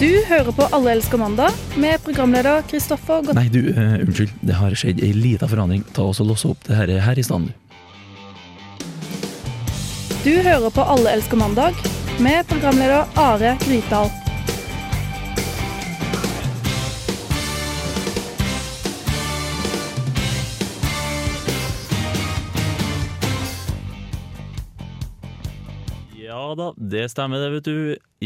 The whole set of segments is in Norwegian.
Du hører på Alle elsker mandag med programleder Kristoffer Godt... Nei, du, uh, unnskyld. Det har skjedd ei lita forandring. Ta oss og Låse opp det her, her i stand, du. Du hører på Alle elsker mandag med programleder Are Grytdal. Ja da, det stemmer det, vet du.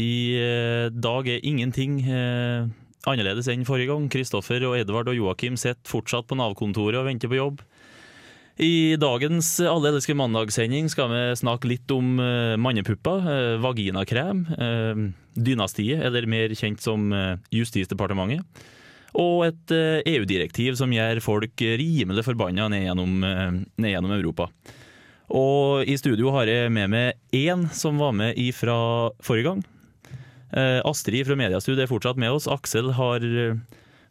I eh, dag er ingenting eh, annerledes enn forrige gang. Kristoffer og Edvard og Joakim sitter fortsatt på Nav-kontoret og venter på jobb. I dagens Alle elsker mandag-sending skal vi snakke litt om eh, mannepupper, eh, vaginakrem, eh, dynastiet, eller mer kjent som eh, Justisdepartementet, og et EU-direktiv som gjør folk rimelig forbanna ned gjennom, ned gjennom Europa. Og i studio har jeg med meg én som var med fra forrige gang. Eh, Astrid fra Mediastud er fortsatt med oss. Aksel har eh,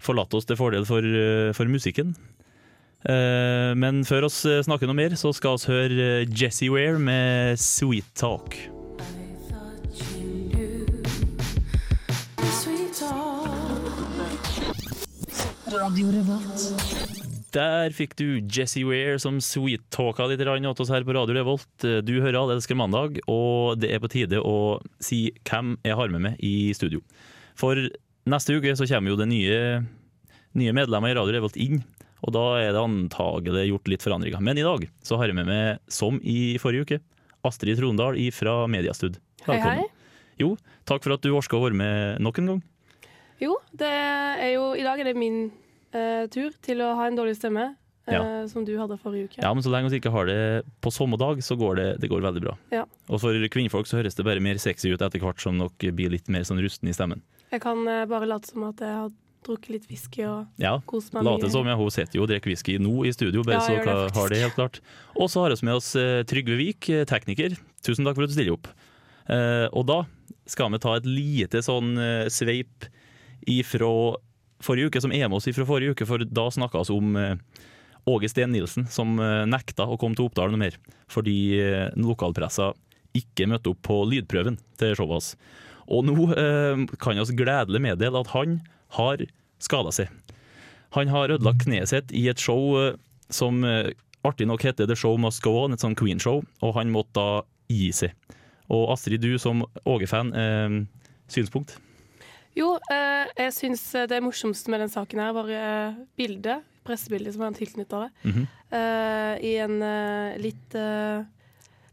forlatt oss til fordel for, eh, for musikken. Eh, men før oss snakker noe mer, så skal vi høre Jesse Jessie Ware med 'Sweet Talk'. Der fikk du Jesse Weir som sweet-talka litt grann åt oss her på Radio Revolt. Du hører Alle elsker mandag, og det er på tide å si hvem jeg har med meg i studio. For neste uke så kommer jo det nye, nye medlemmer i Radio Revolt inn, og da er det antagelig gjort litt forandringer. Men i dag så har jeg med meg, som i forrige uke, Astrid Trondal fra Mediastud. Hei, hei. Jo, takk for at du orka å være med nok en gang. Jo, det er jo I dag er det min eh, tur til å ha en dårlig stemme, eh, Ja. som du hadde forrige uke. Ja, men så lenge vi ikke har det på samme dag, så går det, det går veldig bra. Ja. Og for kvinnfolk så høres det bare mer sexy ut etter hvert som dere blir litt mer sånn rusten i stemmen. Jeg kan eh, bare late som at jeg har drukket litt whisky og Ja, kost meg late som. Ja, hun sitter jo og drikker whisky nå i studio, bare Ja, så gjør det dere har det helt klart. Og så har vi med oss eh, Trygve Vik, eh, tekniker. Tusen takk for at du stiller opp. Eh, og da skal vi ta et lite sånn eh, sveip ifra forrige uke, som er med oss fra forrige uke, for da snakka vi om eh, Åge Steen Nilsen, som eh, nekta å komme til Oppdal noe mer, fordi eh, lokalpressa ikke møtte opp på lydprøven til showet hans. Og nå eh, kan vi gledelig meddele at han har skada seg. Han har ødelagt kneet sitt i et show som artig nok heter The Show Must Go On, et sånn Queen-show, og han måtte da gi seg. Og Astrid, du som Åge-fan, eh, synspunkt? Jo, eh, jeg syns det morsomste med den saken her var eh, bildet, pressebildet som han tilknytta det. Mhm. Eh, I en eh, litt eh,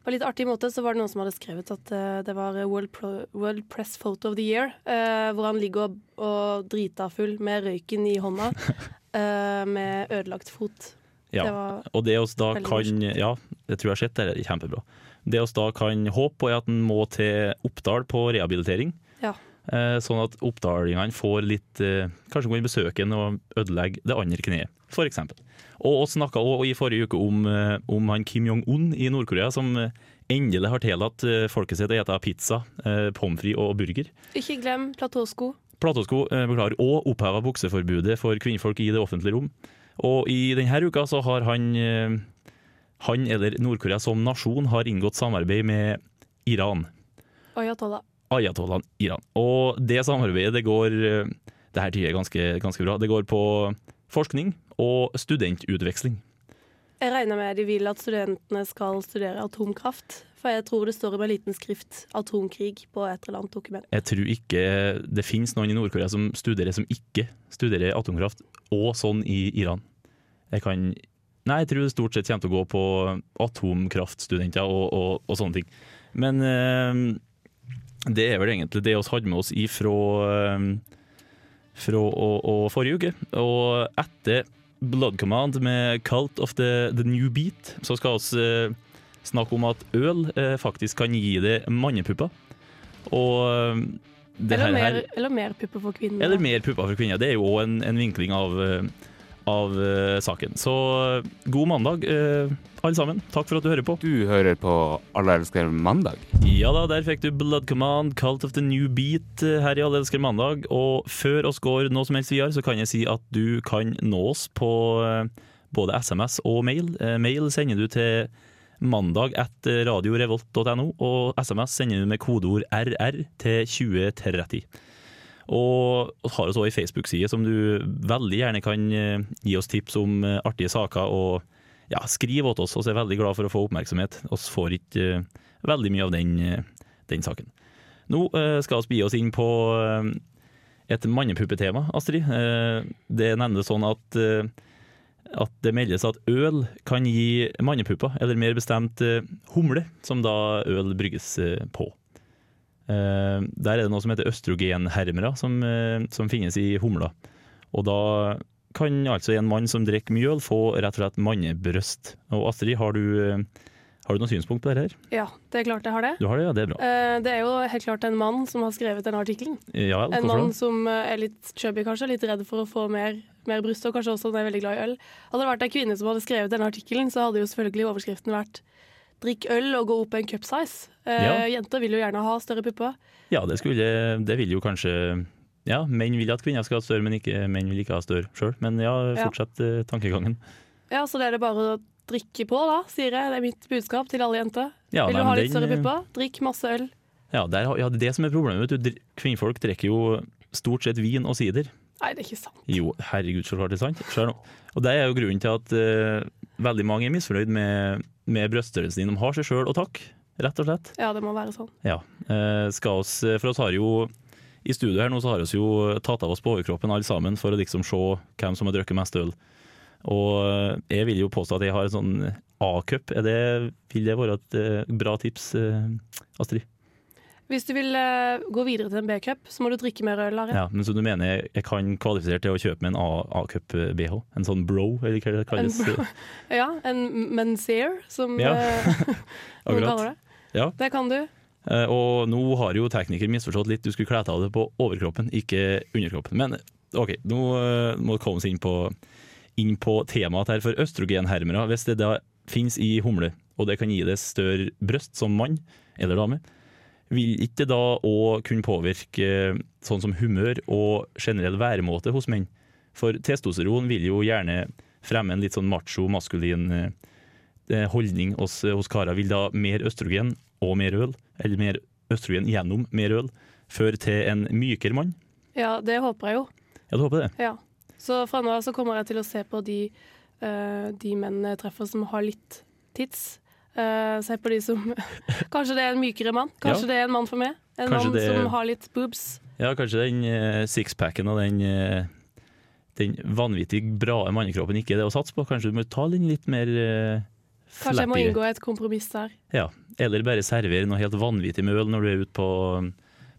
på en litt artig måte så var det noen som hadde skrevet at eh, det var World, Pro World Press Photo of the Year, eh, hvor han ligger og, og drita full med røyken i hånda, eh, med ødelagt fot. Ja. Det Og det oss da kan Ja, det tror jeg har sett, det er kjempebra. Det oss da kan håpe på, er at en må til Oppdal på rehabilitering. Ja. Eh, sånn at oppdalingene får litt eh, Kanskje gå inn besøken en og ødelegge det andre kneet, f.eks. Og vi snakka i forrige uke om, eh, om han Kim Jong-un i Nord-Korea, som endelig har tillatt folket sitt å spise pizza, pommes frites og burger. Ikke glem platåsko. Platåsko, beklager, og oppheva bukseforbudet for kvinnfolk i det offentlige rom. Og i denne uka så har han, han eller Nord-Korea som nasjon har inngått samarbeid med Iran. Ayatollah. Ayatollahen Iran. Og det samarbeidet det går eh, Det her tyder ganske, ganske bra. Det går på forskning og studentutveksling. Jeg regner med de vil at studentene skal studere atomkraft. For jeg tror det står med liten skrift 'atomkrig' på et eller annet dokument. Jeg tror ikke det finnes noen i Nord-Korea som studerer som ikke studerer atomkraft, og sånn i Iran. Jeg kan Nei, jeg tror det stort sett kommer til å gå på atomkraftstudenter og, og, og sånne ting. Men eh, det er vel egentlig det vi hadde med oss ifra, eh, fra og, og forrige uke. Og etter Blood Command med Cult of the, the New Beat, så skal vi eh, snakke om at øl eh, faktisk kan gi deg mannepupper. Og eh, det Eller her, mer, her eller mer pupper for kvinner. Eller mer pupper for kvinner. Det er jo òg en, en vinkling av, eh, av eh, saken. Så eh, god mandag, eh, alle sammen. Takk for at du hører på. Du hører på Alle elsker mandag. Ja da, der fikk du Blood Command, Cult of the New Beat her i Alle elsker mandag. Og før oss går noe som helst videre, så kan jeg si at du kan nå oss på både SMS og mail. Mail sender du til mandag etter radiorevolt.no, og SMS sender du med kodeord RR til 2030. Og har har også ei Facebook-side som du veldig gjerne kan eh, gi oss tips om eh, artige saker. Og ja, skriv til oss, vi er veldig glad for å få oppmerksomhet. Vi får ikke eh, veldig mye av den, den saken. Nå skal vi gi oss inn på et mannepuppetema, Astrid. det Det nevnes sånn at, at det meldes at øl kan gi mannepupper, eller mer bestemt humle, som da øl brygges på. Eh, Der er det noe som heter østrogenhermere, som, eh, som finnes i humla. Og da kan altså en mann som drikker mye øl, få rett og slett mannebryst. Og Astrid, har du, eh, har du noen synspunkt på dette? her? Ja, det er klart jeg har det. Du har det, ja, det er bra. Eh, Det er jo helt klart en mann som har skrevet denne artikkelen. Ja, En mann som er litt chubby, kanskje, litt redd for å få mer, mer bryst, og kanskje også han er veldig glad i øl. Hadde det vært en kvinne som hadde skrevet denne artikkelen, så hadde jo selvfølgelig overskriften vært 'drikk øl og gå opp en cup size'. Eh, Ja. Jenter vil jo gjerne ha større pupper. Ja, det, skulle, det vil jo kanskje Ja, menn vil at kvinner skal ha større, men ikke, menn vil ikke ha større sjøl. Men ja, fortsett ja. tankegangen. Ja, så det er det bare å drikke på, da, sier jeg. Det er mitt budskap til alle jenter. Ja, vil nei, du ha litt den, større eh, pupper, drikk masse øl. Ja, det er ja, det som er problemet. vet du. Kvinnfolk drikker jo stort sett vin og sider. Nei, det er ikke sant. Jo, herregud, så klart det er sant. Og det er jo grunnen til at uh, veldig mange er misfornøyd med, med bryststørrelsen din. De har seg sjøl å takke, rett og slett. Ja, det må være sånn. Ja. Eh, skal oss, for oss har jo I studio her nå så har vi jo tatt av oss på overkroppen alle sammen for å liksom se hvem som har drukket mest øl. Og eh, jeg vil jo påstå at jeg har en sånn A-cup. Vil det være et eh, bra tips, eh, Astrid? Hvis du vil eh, gå videre til en B-cup, så må du drikke mer øl. Are. Ja, men Så du mener jeg, jeg kan kvalifisere til å kjøpe meg en A-cup-BH? En sånn bro, eller hva det kalles? En bro. Ja, en menseer, som Ja, eh, noen kaller det. Ja. Det kan du. Eh, Og nå har jo teknikeren misforstått litt, du skulle kle av det på overkroppen, ikke underkroppen. Men OK, nå eh, må vi komme oss inn på, inn på temaet her. For østrogenhermere, hvis det da finnes i humle, og det kan gi deg større bryst som mann eller dame, vil ikke da òg kunne påvirke eh, sånn som humør og generell væremåte hos menn? For testosteron vil jo gjerne fremme en litt sånn macho, maskulin eh, eh, holdning hos, hos karer. Vil da mer østrogen og mer øl, eller mer østrogen gjennom mer øl, føre til en mykere mann? Ja, det håper jeg jo. Ja, du håper det? Ja. Så fra nå av så kommer jeg til å se på de, de mennene jeg treffer som har litt tits. Eh, se på de som Kanskje det er en mykere mann. Kanskje det er en mann for meg. En Kanskje mann det- som har litt boobs. Ja, kanskje den uh, sixpacken og den, uh, den vanvittig bra mannekroppen ikke er det å satse på. Kanskje du må ta den litt mer uh, Kanskje jeg må inngå et kompromiss der. Ja, eller bare servere noe helt vanvittig med øl når du er ute på,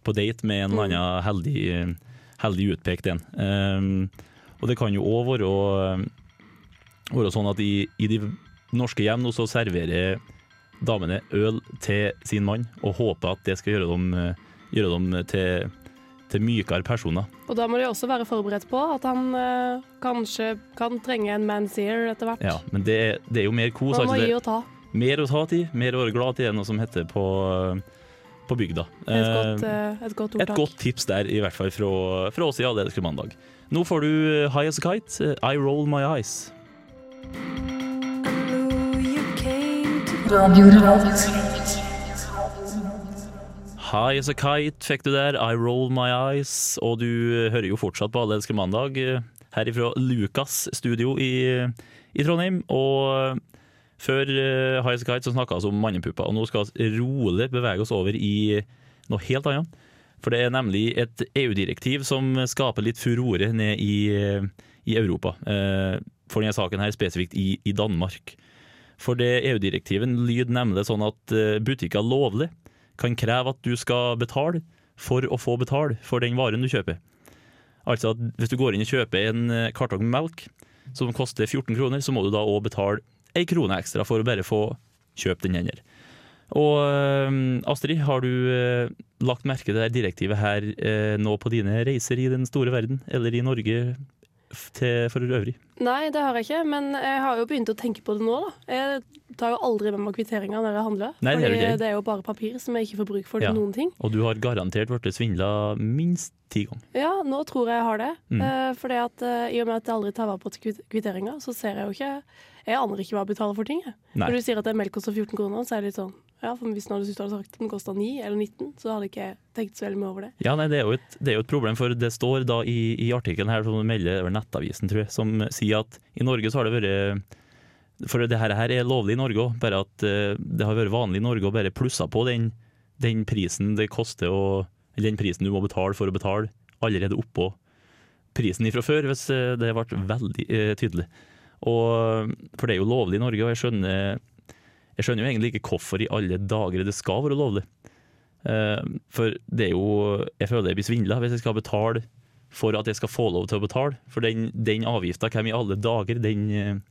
på date med en eller Mm. annen heldig, heldig utpekt en. Um, og det kan jo òg være, være sånn at i, i de norske hjem nå så serverer damene øl til sin mann, og håper at det skal gjøre dem, eh, gjøre dem til, til mykere personer. Og da må de også være forberedt på at han eh, kanskje kan trenge en manseer etter hvert. Ja, men det, det er jo mer kos. Man må altså gi og ta. mer å ta til, mer å være glad til, er noe som heter på, på bygda. Et Eh, godt, eh, et godt Et godt tips der, i hvert fall fra, fra oss i Alle elsker mandag. Nå får du eh, High as a Kite, eh, I Roll My Eyes. High as a Kite fikk du der, I Roll My Eyes. Og du eh, hører jo fortsatt på Alle elsker mandag eh, her ifra Lukas studio i, i Trondheim. Og eh, før eh, High as a Kite så snakka vi om mannepupper, og nå skal vi rolig bevege oss over i noe helt annet. For det er nemlig et EU-direktiv som skaper litt furore ned i, eh, i Europa. Eh, For denne saken her spesifikt i, i Danmark. For det EU-direktivet lyder nemlig sånn at eh, butikker lovlig kan kreve at du skal betale for å få betale for den varen du kjøper. Altså at hvis du går inn og kjøper en eh, kartong med melk som koster 14 kroner, så må du da òg betale ei krone ekstra for å bare få kjøpt den her. Og eh, Astrid, har du lagt merke til det direktivet her nå på dine reiser i den store verden, eller i Norge til, for øvrig? Nei, det har jeg ikke, men jeg har jo begynt å tenke på det nå. da. Jeg tar jo aldri med meg kvitteringer når jeg handler. Nei, det er fordi det er jo bare papir som jeg ikke får bruk for Ja. noen ting. Og du har garantert blitt svindla minst ti ganger. Ja, nå tror jeg jeg har det. Mm. Eh, fordi at eh, I og med at jeg aldri tar vare på kvitt- kvitteringer, så ser jeg jo ikke Jeg aner ikke hva jeg betaler for ting. Når du sier at det er melk koster 14 kroner, så er det litt sånn Ja, for Hvis du hadde sagt den kosta 9 eller 19, så hadde jeg ikke tenkt så veldig mye over det. Ja, nei, det er, jo et, er jo et problem, for det står da i, i artikkelen her, som melder over Nettavisen, tror jeg, som sier at i Norge så har det vært For det her, er lovlig i Norge òg, bare at uh, det har vært vanlig i Norge å bare plusse på den, den prisen det koster å Den prisen du må betale for å betale, allerede oppå prisen ifra før, hvis uh, det ble veldig uh, tydelig. Og, for det er jo lovlig i Norge, og jeg skjønner, jeg skjønner jo egentlig ikke hvorfor i alle dager det skal være lovlig. Uh, for det er jo Jeg føler jeg blir svindla hvis jeg skal betale for at jeg skal få lov til å betale. For den, den avgifta, hvem i alle dager den,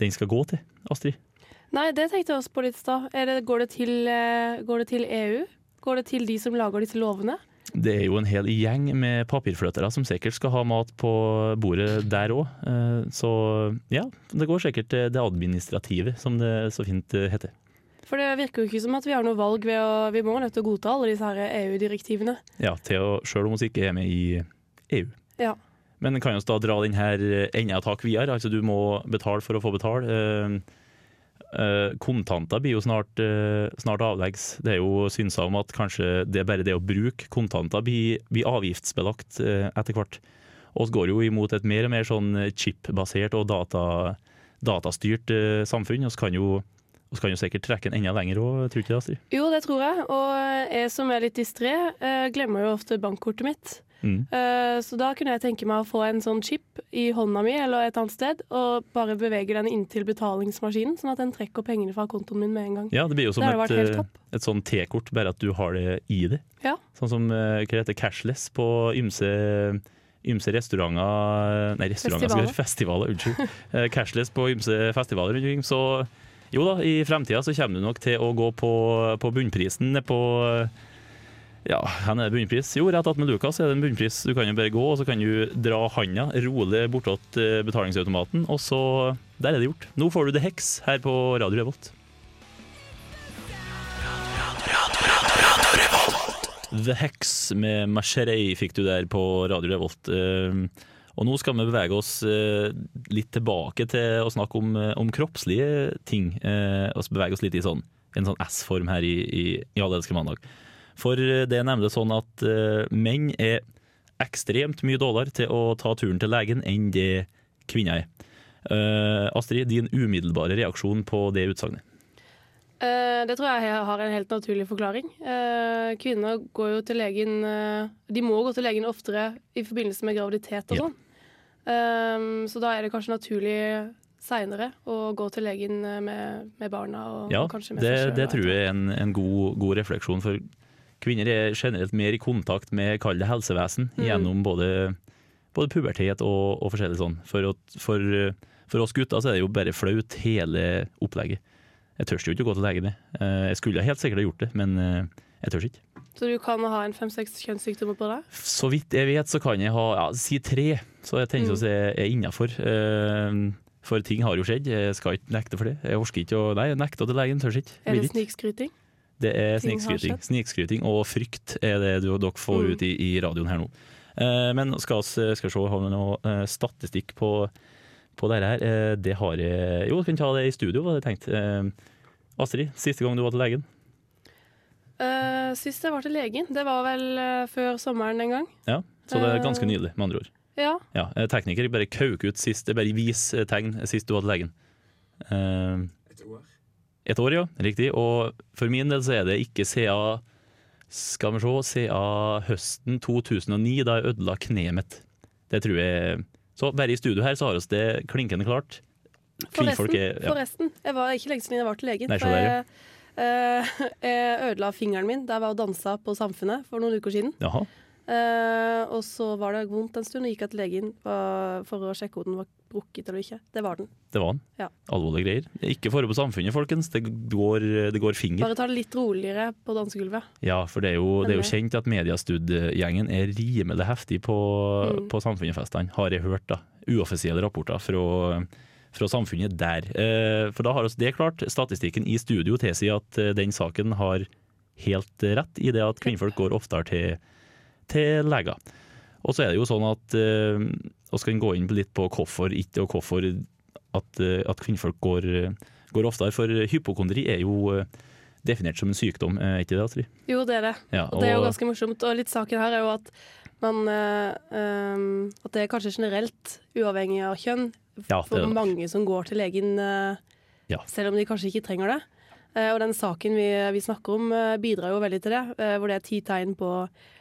den, skal gå til, Astrid? Nei, det tenkte jeg også på litt i stad. Går, går, det til EU? Går det til de som lager disse lovene? Det er jo en hel gjeng med papirfløtere som sikkert skal ha mat på bordet der òg. Eh, så ja, det går sikkert til det administrative, som det så fint eh, heter. For det virker jo ikke som at vi har noe valg ved å Vi må nødt til å godta alle disse EU-direktivene. Ja, til å, selv om vi ikke er med i EU. Ja. Men kan vi da dra den her enda et hakk videre. Altså du må betale for å få betale. Eh, kontanter blir jo snart, uh, snart avleggs. Det er jo synsa om at kanskje det er bare det å bruke kontanter blir, blir avgiftsbelagt uh, etter hvert. Og vi går jo imot et mer og mer sånn chip-basert og data, datastyrt samfunn. Vi kan, kan, jo sikkert trekke den enda lenger òg, tror du ikke det, Astrid? Jo, det tror jeg. Og jeg som er litt distré, glemmer jo ofte bankkortet mitt. Mm. Uh, så da kunne jeg tenke meg å få en sånn chip i hånda mi eller et annet sted, og bare bevege den inntil betalingsmaskinen, sånn at den trekker pengene fra kontoen min med en gang. Ja, det blir jo som et, eh, et sånn T-kort, bare at du har det i det. Ja. Sånn som uh, hva heter cashless på ymse ymse restauranter Nei, restauranter, festivaler. festivaler unnskyld. cashless på ymse festivaler rundt omkring. Så jo da, i fremtida så kommer du nok til å gå på, på bunnprisen på ja, hvor er bunnpris? Jo, rett attmed Lukas er det en bunnpris. Du kan jo bare gå, og så kan du dra handa rolig bortåt eh, betalingsautomaten, og så Der er det gjort. Nå får du The Hex her på Radio Revolt. The Hex med Macherey fikk du der på Radio Revolt. Eh, og nå skal vi bevege oss eh, litt tilbake til å snakke om, om kroppslige ting. Og bevege oss litt i sånn, en sånn S-form her i, i, i Allelske mandag. For eh, det er nemlig sånn at uh, menn er ekstremt mye dårligere til å ta turen til legen enn det kvinner er. Uh, Astrid, din umiddelbare reaksjon på det utsagnet? Det tror jeg har en helt naturlig forklaring. Kvinner går jo til legen De må gå til legen oftere i forbindelse med graviditet og sånn. Ja. så da er det kanskje naturlig seinere å gå til legen med, med barna. Og, ja, og kanskje med det, seg selv, det tror jeg er en, en god, god refleksjon. For kvinner er generelt mer i kontakt med kall det helsevesen mm. gjennom både, både pubertet og, og, forskjellig sånn. For, for, for, oss gutter så er det jo bare flaut, hele opplegget. Jeg tør jo ikke å gå til legen, med. Eh, jeg skulle helt sikkert ha gjort det, men eh, jeg tør ikke. Så du kan ha en fem-seks kjønnssykdommer på deg? Så vidt jeg vet, så kan jeg ha ja, si tre. Så jeg tenker mm. at jeg er innafor. Eh, for ting har jo skjedd, jeg skal ikke nekte for det. Jeg orker ikke å Nei, jeg nekter til legen, tør ikke. Er det snikskryting? Det er snikskryting. Snikskryting og frykt er det du, dere får mm. ut i, i, radioen her nå. Eh, men skal vi se, har vi noe eh, statistikk på, på dette her? Eh, det har jeg Jo, vi kan ta det i studio, var det tenkt. Eh, Astrid, siste gang du var til legen? Uh, sist jeg var til legen, det var vel før sommeren en gang. Ja, Så det er ganske nydelig, med andre ord. Ja. ja tekniker bare kauk ut sist, bare vis tegn sist du var til legen. Uh, et år, ja. Riktig. Og for min del så er det ikke siden skal vi se, siden høsten 2009, da jeg ødela kneet mitt. Det tror jeg Så bare i studio her så har vi det klinkende klart. Forresten, er, ja. forresten, jeg var ikke lenge siden jeg var til legen. Nei, for jeg, uh, jeg ødela fingeren min da jeg var og dansa på Samfunnet for noen uker siden. Jaha. Uh, og så var det vondt en stund, og gikk jeg til legen for å sjekke om den var brukket eller ikke. Det var den. Det var den? Ja. Alvorlige greier. Ikke fore på samfunnet, folkens. Det går, det går, finger. Bare ta det litt roligere på dansegulvet. Ja, for det er jo, det er jo kjent at Mediastud-gjengen er rimelig heftig på, mm. på Samfunnet-festene, har jeg hørt. da. Uoffisielle rapporter fra, fra samfunnet der. Uh, for da har vi det klart. Statistikken i studio tilsier at uh, den saken har helt rett i det at kvinnfolk går oftere til til leger. Og så er det jo sånn at uh, Vi kan gå inn litt på hvorfor ikke, og hvorfor at, uh, at kvinnfolk går, går, oftere. For hypokondri er jo definert som en sykdom, er ikke det, Astrid? Jo, det er det. Ja, Og det er jo ganske morsomt. Og litt saken her er jo at man eh, um, At det er kanskje generelt uavhengig av kjønn Ja, for mange som går til legen øh, Ja. selv om de kanskje ikke trenger det. Uh, og den saken vi, vi snakker om, uh, bidrar jo veldig til det, Uh, hvor det er ti tegn på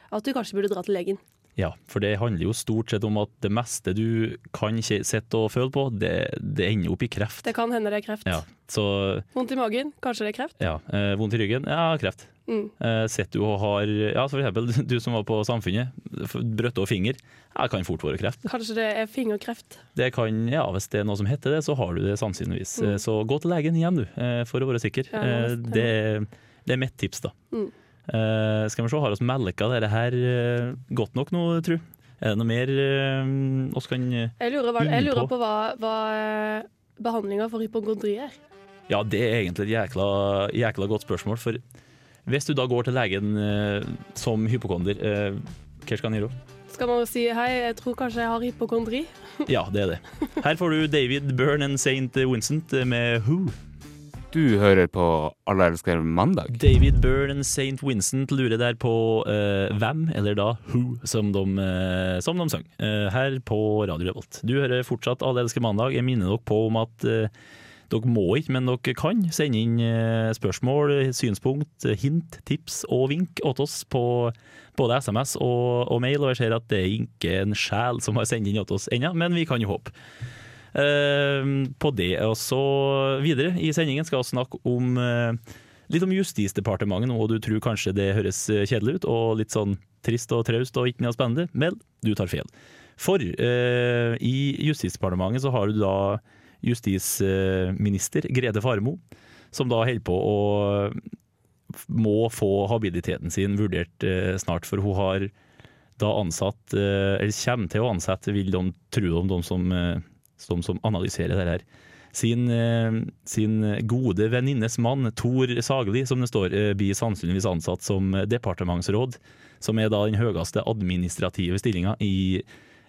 at du kanskje burde dra til legen. Ja, for det handler jo stort sett om at det meste du kan sitte og føle på, det, det ender opp i kreft. Det kan hende det er kreft. Ja, så Vondt i magen, kanskje det er kreft. ja, eh, vondt i ryggen, ja, kreft. Mm. Eh, Sitter du og har, ja, for eksempel du som var på Samfunnet, brøtte og finger, ja, kan fort være kreft. Kanskje det er fingerkreft. Det kan, ja, Hvis det er noe som heter det, så har du det sannsynligvis. Mm. Eh, Så gå til legen igjen, du, eh, for å være sikker. Ja, Eh, det- Det, det er mitt tips, da. Mm. Eh, skal vi se, har vi melka dette her uh, godt nok nå, tru? Er det noe mer eh, oss kan eh, Jeg lurer, hva, jeg lurer på hva, hva eh, behandlinga for hypokondri er. Ja, det er egentlig et jækla, jækla godt spørsmål. For hvis du da går til legen som hypokonder, hva skal han gjøre? Skal man si hei, jeg tror kanskje jeg har hypokondri. Ja, det er det. Her får du David Byrne and St. Vincent med Who. Du hører på Alle elsker mandag. David Byrne og St. Vincent lurer der på uh, hvem, eller da Who, som de, uh, som de sang. Uh, her på Radio Revolt. Du hører fortsatt Alle elsker mandag. Jeg minner dere på om at eh, dere må ikke, men dere kan sende inn eh, spørsmål, synspunkt, hint, tips og vink åt oss på både SMS og, og mail. Og jeg ser at det er ikke en sjel som har sendt inn åt oss ennå, men vi kan jo håpe. Eh, på det. Og så videre i sendingen skal vi snakke om eh, litt om Justisdepartementet nå, du tror kanskje det høres eh, kjedelig ut og litt sånn trist og traust og ikke noe spennende, men du tar feil. For eh, i Justisdepartementet så har du da justisminister Grete Farmo, som da holder på å må få habiliteten sin vurdert eh, snart, for hun har da ansatt, eh, eller kommer til å ansette, vil de tro om de som, de som analyserer det her, sin, eh, sin gode venninnes mann, Tor Sagli, som det står, eh, blir sannsynligvis ansatt som departementsråd, som er da den høyeste administrative stillinga i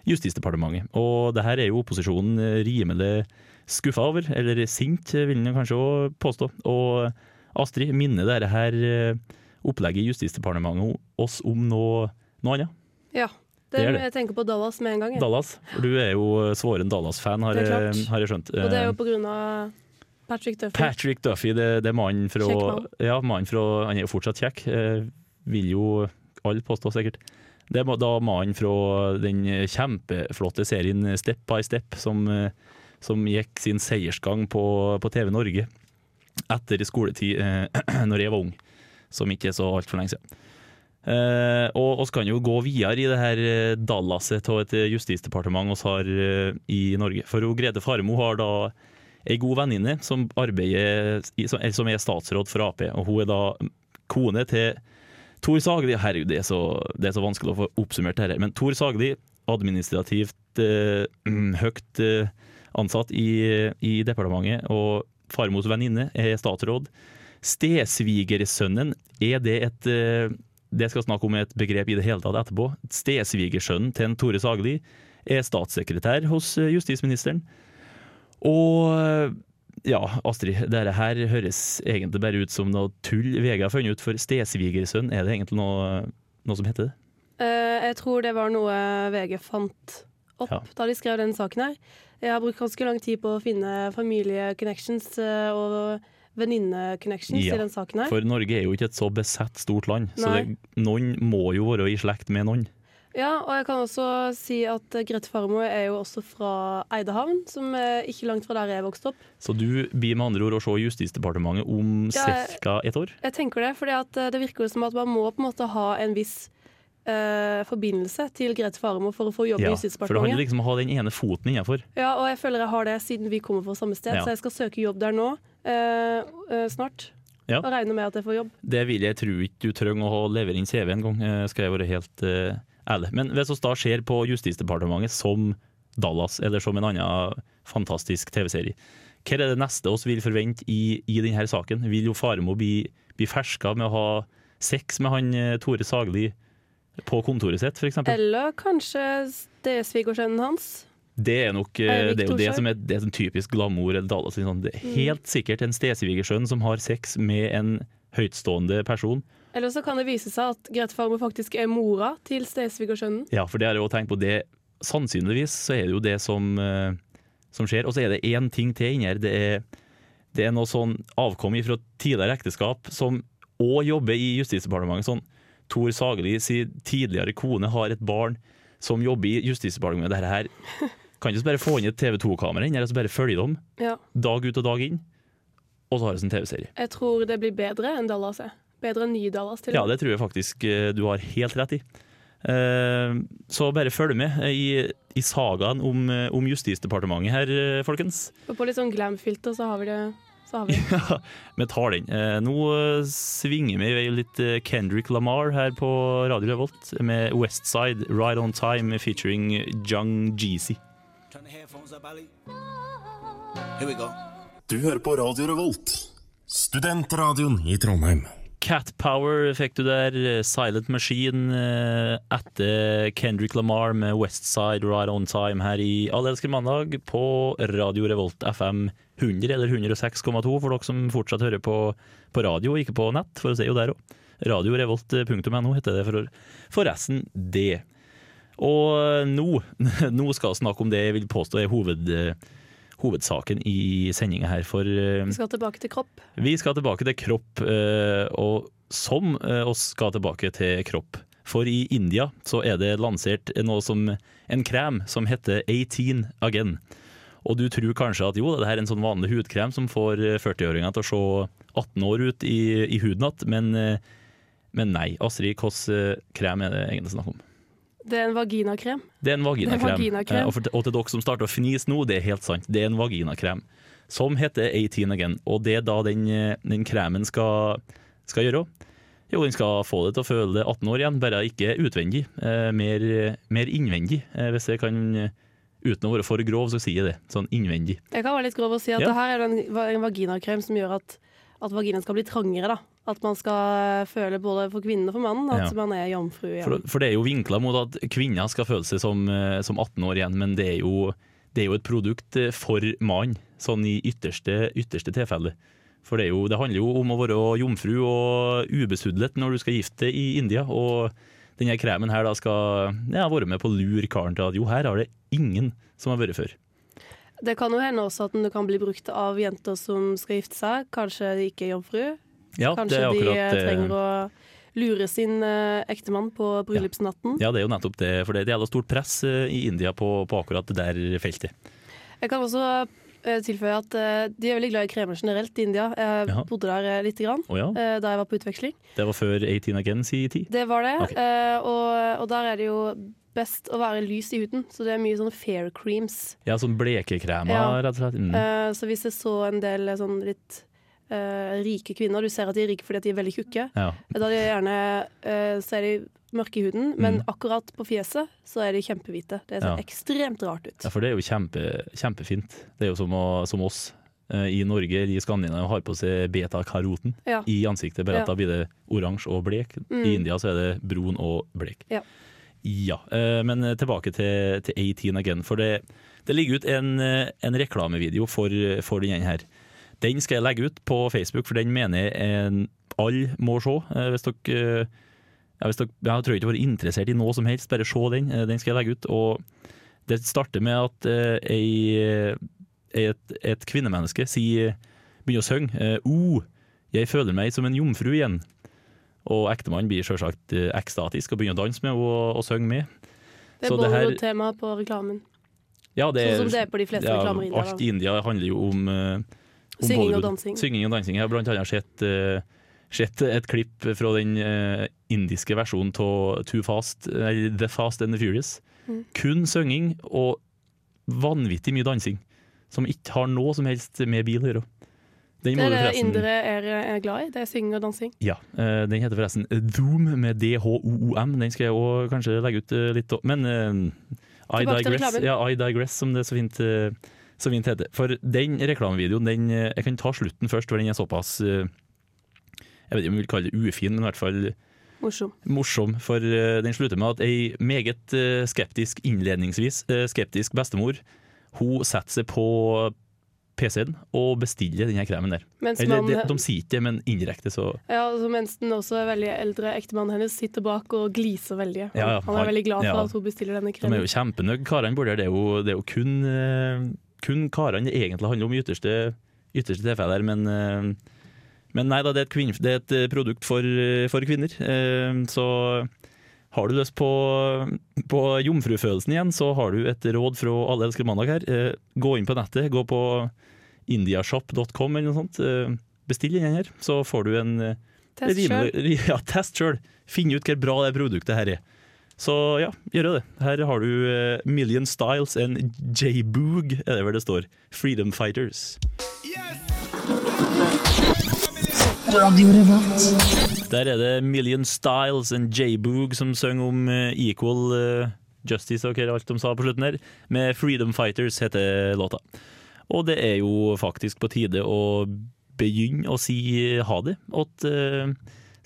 Justisdepartementet. Og det her er jo opposisjonen eh, rimelig skuffa over, eller sint, vil en kanskje også påstå. Og Astrid, minner dette opplegget i Justisdepartementet oss om noe, noe annet? Ja. Det er det. Jeg tenker på Dallas med en gang. jeg. Dallas. For du er jo svoren Dallas-fan, har, har jeg skjønt. Og det er jo Eh, på grunn av Patrick Duffy. Patrick Duffy, det, det er mannen fra mann. Ja, mannen fra Han er jo fortsatt kjekk, eh, vil jo alle påstå, sikkert. Det er da mannen fra den kjempeflotte serien Step by Step, som, eh, som gikk sin seiersgang på, på TV Norge etter skoletid, eh, når jeg var ung, som ikke er så altfor lenge siden. Eh, og vi kan jo gå videre i det her eh, Dallaset av et eh, justisdepartement vi har uh, i Norge. For Grede Faremo har da ei god venninne som arbeider som, som er statsråd for Ap, og hun er da kone til Tor Sagli. Herregud, det er så, det er så vanskelig å få oppsummert dette. Men Tor Sagli, administrativt mm, høyt ansatt i, i departementet, og Farmos venninne er statsråd. Stesvigersønnen, er det et Det skal snakke om et begrep i det hele tatt etterpå. Stesvigersønnen til en Tore Sagli er statssekretær hos eh, justisministeren. Og eh, ja, Astrid, dette her høres egentlig bare ut som noe tull VG har funnet ut, for stesvigersønn, er det egentlig noe, noe som heter det? Uh, jeg tror det var noe VG fant opp Ja. da de skrev den saken her. Jeg har brukt ganske lang tid på å finne familie-connections eh, og venninne-connections Ja, i den saken her. For Norge er jo ikke et så besett stort land, så det, noen må jo være i slekt med noen. Ja, og jeg kan også si at eh, Grete Farmo er jo også fra Eidehavn, som er ikke langt fra der jeg vokste opp. Så du blir med andre ord å se Justisdepartementet om Ja, ca. ett år? Jeg tenker det, for eh, det virker jo som at man må på en måte ha en viss eh, forbindelse til Grete Farmo for å få jobb Ja, i for det handler liksom om å ha den ene foten innenfor. Ja, og jeg føler jeg har det siden vi kommer fra samme sted, Ja. så jeg skal søke jobb der nå eh, eh, snart. Ja. Og regner med at jeg får jobb. Det vil jeg tro ikke du trenger å levere inn CV en gang, eh, skal jeg være helt eh, ærlig. Men hvis vi da ser på Justisdepartementet som Dallas, eller som en annen fantastisk TV-serie, hva er det neste oss vil forvente i, i denne saken? Vil jo Faremo bli, bli ferska med å ha sex med han eh, Tore Sagli på kontoret sitt, f.eks.? Eller kanskje det er svigersønnen hans. Det er nok eh, det er jo det som er, det er sånn typisk glamour eller Dallas. Sånn. Det er Mm. helt sikkert en stesvigersønn som har sex med en høytstående person. Eller så kan det vise seg at Grete Farmo faktisk er mora til stesvigersønnen. Ja, for det har jeg jo tenkt på. Det, sannsynligvis så er det jo det som, eh, som skjer. Og så er det én ting til inni her. Det er, det er noe sånn avkom fra tidligere ekteskap som òg jobber i Justisdepartementet. Sånn Tor Sageli sin tidligere kone har et barn som jobber i Justisdepartementet. Dette her kan ikke bare få inn et TV 2-kamera inn eller så bare følge dem Ja. dag ut og dag inn. Og så har vi en TV-serie. Jeg tror det blir bedre enn Dallas er. Bedre enn nye Dallas, til Ja, det tror jeg faktisk eh, du har helt rett i. Eh, Så bare følg med i, i sagaen om, eh, om Justisdepartementet her, folkens. Og på litt sånn glam-filter så har vi det. Så har vi. Ja, vi tar den. Nå svinger vi litt Kendrick Lamar her på Radio Revolt med Westside, Right On Time featuring Jung Jeezy. Turn the headphones up, Ali. Here we go. Du hører på Radio Revolt, studentradioen i Trondheim. Cat Power fikk du der, eh, Silent Machine eh, etter Kendrick Lamar med Westside Right On Time her i Allelsker mandag på Radio Revolt FM 100 eller 106,2 for dere som fortsatt hører på, på radio, ikke på nett, for å si jo der òg. Radiorevolt.no heter det for, forresten det. Og nå, nå skal vi snakke om det jeg vil påstå er hoved, hovedsaken i sendinga her. For eh, Vi skal tilbake til kropp. vi skal tilbake til kropp, eh, og som eh, oss skal tilbake til kropp. For i India så er det lansert noe som en krem som heter 18 Again. Og du tror kanskje at jo, det her er en sånn vanlig hudkrem som får eh, 40-åringer til å se 18 år ut i, i huden igjen, men, eh, men nei. Astrid, hvilken krem er det egentlig snakk om? Det er en vaginakrem. Det er en vaginakrem. Er. Eh, Og, og til dere som starter å fnise nå, det er helt sant. Det er en vaginakrem som heter 18 Again. Og det er da den, eh, den kremen skal, skal gjøre. Jo, den skal få deg til å føle deg 18 år igjen, bare ikke utvendig. Eh, mer, mer innvendig, eh, hvis jeg kan eh, Uten å være for grov, så sier jeg det. Sånn innvendig. Jeg kan være litt grov og si at Ja. det her er en, en vaginakrem som gjør at, at vaginaen skal bli trangere. da. At man skal føle både for kvinnen og for mannen at Ja. man er jomfru igjen. For, for det er jo vinkla mot at kvinner skal føle seg som, eh, som 18 år igjen, men det er jo, det er jo et produkt eh, for mann, sånn i ytterste, ytterste tilfelle. For det, er jo, det handler jo om å være jomfru og ubesudlet når du skal gifte deg i India. Og denne kremen her da skal ja, være med på å lure karen til at jo, her har det ingen som har vært før. Det kan jo hende også at den kan bli brukt av jenter som skal gifte seg. Kanskje de ikke er jomfru. Ja, Kanskje det er de akkurat eh, trenger å lure sin eh, ektemann på bryllupsnatten. Ja, det er jo nettopp det, for det er jævla stort press eh, i India på, på akkurat det der feltet. Jeg kan også eh, tilføye at eh, de er veldig glad i kremer generelt i India. Jeg Jaha. bodde der litt lite grann oh, ja, eh, da jeg var på utveksling. det var før 18 Again si 10? Det var det. Ok. eh, og, og der er det jo best å være lys i huden, så det er mye sånne fair creams. Ja, sånn blekekremer, Ja. rett og slett. Mm. Eh, så hvis jeg så en del eh, sånn litt eh, rike kvinner, du ser at de er rike fordi de er veldig tjukke, Ja. da de gjerne uh, så er de mørke i huden, men Mm. akkurat på fjeset så er de kjempehvite. Det ser Ja. ekstremt rart ut. Ja, for det er jo kjempe, kjempefint. Det er jo som, å, som oss eh, i Norge, i Skandinavia, har på seg beta-karoten Ja. i ansiktet. Bare Ja. at da blir det oransje og blek. Mm. I India så er det brun og blek. Ja. Ja, eh, men tilbake til, til 18 Again. For det, det ligger ut en, eh, en reklamevideo for, for denne her. Den skal jeg legge ut på Facebook, for den mener jeg en- alle må se. Eh, Hvis dere, ja, hvis dere jeg tror ikke dere vært interessert i noe som helst, bare se den. Eh, Den skal jeg legge ut. Og det starter med at eh, ei, et, et kvinnemenneske sier, begynner å synge eh, oh, jeg føler meg som en jomfru igjen. Og ektemannen blir selvsagt eh, ekstatisk og begynner å danse med og, og synge med. Det er Bollywood-tema på reklamen. Ja, det Sånn som det er på de fleste reklamer i India, Alt i India handler jo om, uh, om Synging og dansing. Synging og dansing. Jeg har blant annet sett, uh, sett et klipp fra den uh, indiske versjonen av Too Fast, uh, The Fast and the Furious. Mm. Kun synging og vanvittig mye dansing, som ikke har noe som helst med bil å gjøre. Den Det er det indere er, er glad i. Det er synging og dansing. ja, eh, den heter forresten Doom med D-H-O-O-M. Den skal jeg òg kanskje legge ut eh, litt. å- Men eh, I, digress, ja, I digress, som det er så fint, eh, så fint heter. For den reklamevideoen, den, eh, jeg kan ta slutten først, for den er såpass eh, Jeg vet ikke om vi vil kalle det ufin, men i hvert fall Morsom. morsom. For eh, den slutter med at ei meget skeptisk innledningsvis skeptisk bestemor hun setter seg på PC-en og bestiller denne kremen der. Mens, Eller man, de sier ikke det, men indirekte så ja, altså, mens den også veldig eldre ektemannen hennes sitter bak og gliser veldig. Han, Ja, ja, han er veldig glad for ja. at hun bestiller denne De er jo kjempenøye, karene borti der. Det er jo, er kun, kun karene det egentlig handler om i ytterste, ytterste tilfelle men eh, men nei da, det er et, kvinne, det er et eh, produkt for, eh, for kvinner. Så har du lyst på, på jomfrufølelsen igjen, så har du et råd fra Alle elsker mandag her. Gå inn på nettet, gå på indiashop.com eller noe sånt. Bestill den her, så får du en Test sjøl. Ja, test sjøl. Finn ut hvor bra det produktet her er. Så ja, gjør det. Her har du uh, Million Styles and J-Boog, er det vel det står. Freedom Fighters. Der er det Million Styles and J-Boog som synger om eh, equal eh, justice og hva alt de sa på slutten her. Med Freedom Fighters heter låta. Og det er jo faktisk på tide å begynne å si ha det eh,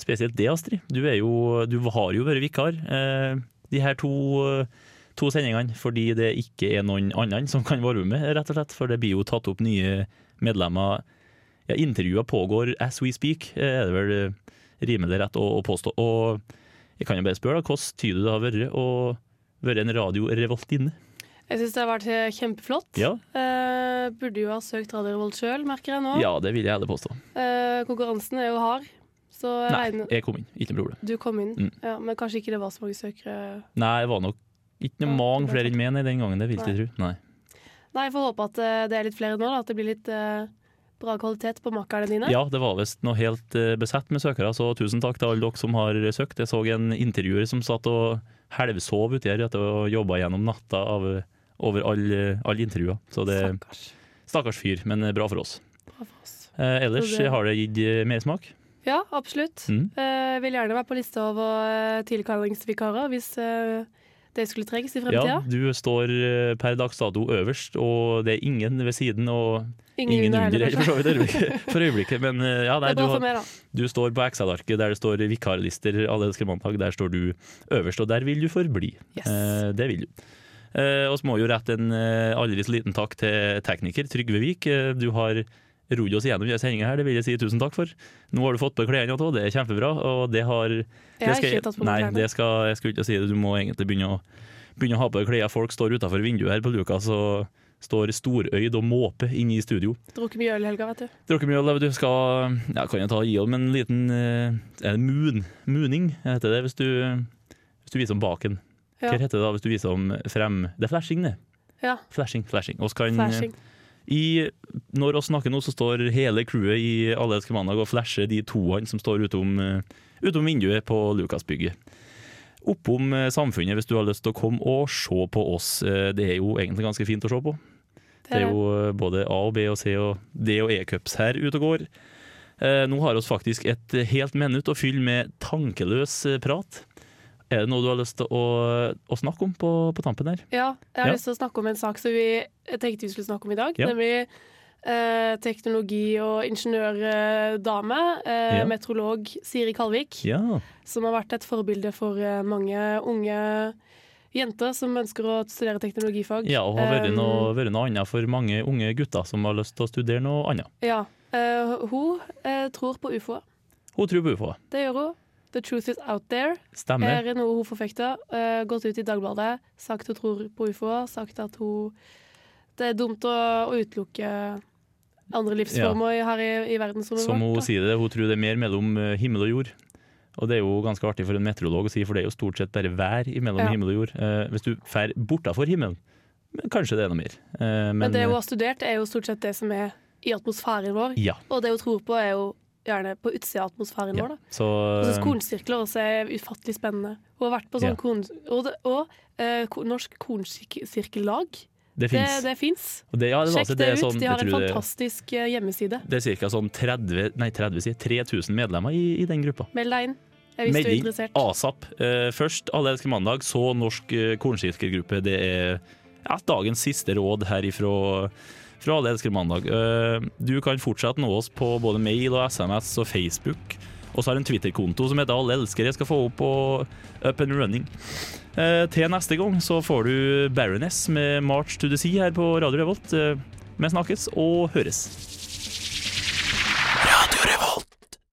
spesielt det, Astrid. Du, er jo, du har jo vært vikar eh, de her to, to sendingene fordi det ikke er noen annen som kan være med, rett og slett. For det blir jo tatt opp nye medlemmer. Ja, Intervjuer pågår as we speak, eh, er det vel eh, rimelig rett å, å påstå. Og jeg kan jo bare spørre, da, hvordan tyder det har vært å være en radiorevoltinne? Jeg syns det har vært eh, kjempeflott. Ja. Eh, burde jo ha søkt Radio Revolt sjøl, merker jeg nå. ja, det vil jeg heller påstå. Eh, konkurransen er jo hard, så jeg Nei, regner jeg kom inn, ikke noe problem. Du kom inn, Mm. ja, men kanskje ikke det var så mange søkere. Nei, det var nok ikke noe mange flere enn meg den gangen, det vil jeg tro. Nei. Nei, jeg får håpe at eh, det er litt flere nå, da. At det blir litt uh, bra kvalitet på makkerne dine. Ja, det var visst noe helt uh, besett med søkere, så tusen takk til alle dere som har søkt. Jeg så en intervjuer som satt og helvsov uti her etter å ha jobba gjennom natta av, over alle all intervjuer. Så det Stakkars. Stakkars fyr, men bra for oss. Bra for oss. Eh, ellers det- har det gitt mersmak. Ja, absolutt. Mm. Eh, vil gjerne være på lista over uh, tilkallingsvikarer hvis eh, det skulle trengs i fremtida. Ja, du står eh, per dags dato øverst, og det er ingen ved siden og ingen, under under heller, for øyeblikket- for øyeblikket. Men eh, ja, nei, du, har, meg, du står på Excel-arket der det står vikarlister alle elsker mandag. Der står du øverst, og der vil du forbli. Yes. Eh, det vil du. Eh, og så må jo rette en eh, aldri så liten takk til tekniker Trygve Vik. Eh, du har rodd oss gjennom denne sendinga her, det vil jeg si tusen takk for. Nå har du fått på klærne det er kjempebra. Og det har Jeg har ikke tatt på meg Nei, klærne. det skal, jeg skulle ikke si det. Du må egentlig begynne å, begynne å ha på deg klær. Folk står utafor vinduet her på Lukas og står storøyd og måper inne i studio. Drukket mye øl i helga, vet du. Drukket mye, øl. du skal ja, Kan jeg ta gi om en liten eh, moon, mooning, heter det hvis du, hvis du viser om baken. Ja. Hva heter det da hvis du viser om frem Det er flashing, det. Ja, Flashing, flashing. Oss kan, flashing. I, når vi snakker nå, så står hele crewet i Alle elsker mandag og flasher de toene som står utom, eh, utom vinduet på Lukasbygget. Oppom eh, samfunnet, hvis du har lyst til å komme og se på oss. Eh, Det er jo egentlig ganske fint å se på. Det er jo både A og B og C og D og E-cups her ute og går. Nå har vi faktisk et helt minutt å fylle med tankeløs prat. Er det noe du har lyst til å, å snakke om på, på tampen her? Ja, jeg har Ja. lyst til å snakke om en sak som vi tenkte vi skulle snakke om i dag. Ja. Nemlig eh, teknologi- og ingeniørdame, eh, Ja. meteorolog Siri Kalvik. Ja. Som har vært et forbilde for eh, mange unge jenter som ønsker å studere teknologifag. Ja, og har vært Um, noe, vært noe annet for mange unge gutter som har lyst til å studere noe annet. Ja. Eh, hun eh, tror på ufoer. Hun tror på ufo. Det gjør hun. The truth is out there. Stemmer. er noe hun forfekter. Uh, gått ut i Dagbladet, sagt hun tror på ufoer, sagt at hun Det er dumt å, å utelukke andre livsformer her i, i verdensrommet Som hun vårt. sier det, hun tror det er mer mellom eh, himmel og jord. Og det er jo ganske artig for en meteorolog å si, for det er jo stort sett bare vær mellom Ja. himmel og jord. Uh, hvis du drar bortafor himmelen, men kanskje det er noe mer. Uh, men Men det hun har studert, er jo stort sett det som er i atmosfæren vår. ja. Og det hun tror på, er jo gjerne på utsida av atmosfæren vår. da. Så Og så eh, kornsirkler også er ufattelig spennende. Hun har vært på sånn korn... Og, det, og uh, Norsk kornsirkellag. det Det, fins. det. Ja, det, Sjekk altså, det, det ut. sånn, De har en det- fantastisk eh, hjemmeside. Det er ca. sånn 30, nei 30 sier, 3000 medlemmer i, i den gruppa. Meld deg inn hvis du er interessert. ASAP. Uh, først Alle elsker mandag, så Norsk uh, kornsirkelgruppe. Det er ja, dagens siste råd her ifra fra Det elsker mandag. Eh, du kan fortsette nå oss på både mail og SMS og Facebook. Og så har jeg en Twitter-konto som heter Alle elsker. Jeg skal få opp og up and running. Eh, til neste gang så får du Baroness med March to the Sea her på Radio Revolt. Eh, vi snakkes og høres. Radio Revolt.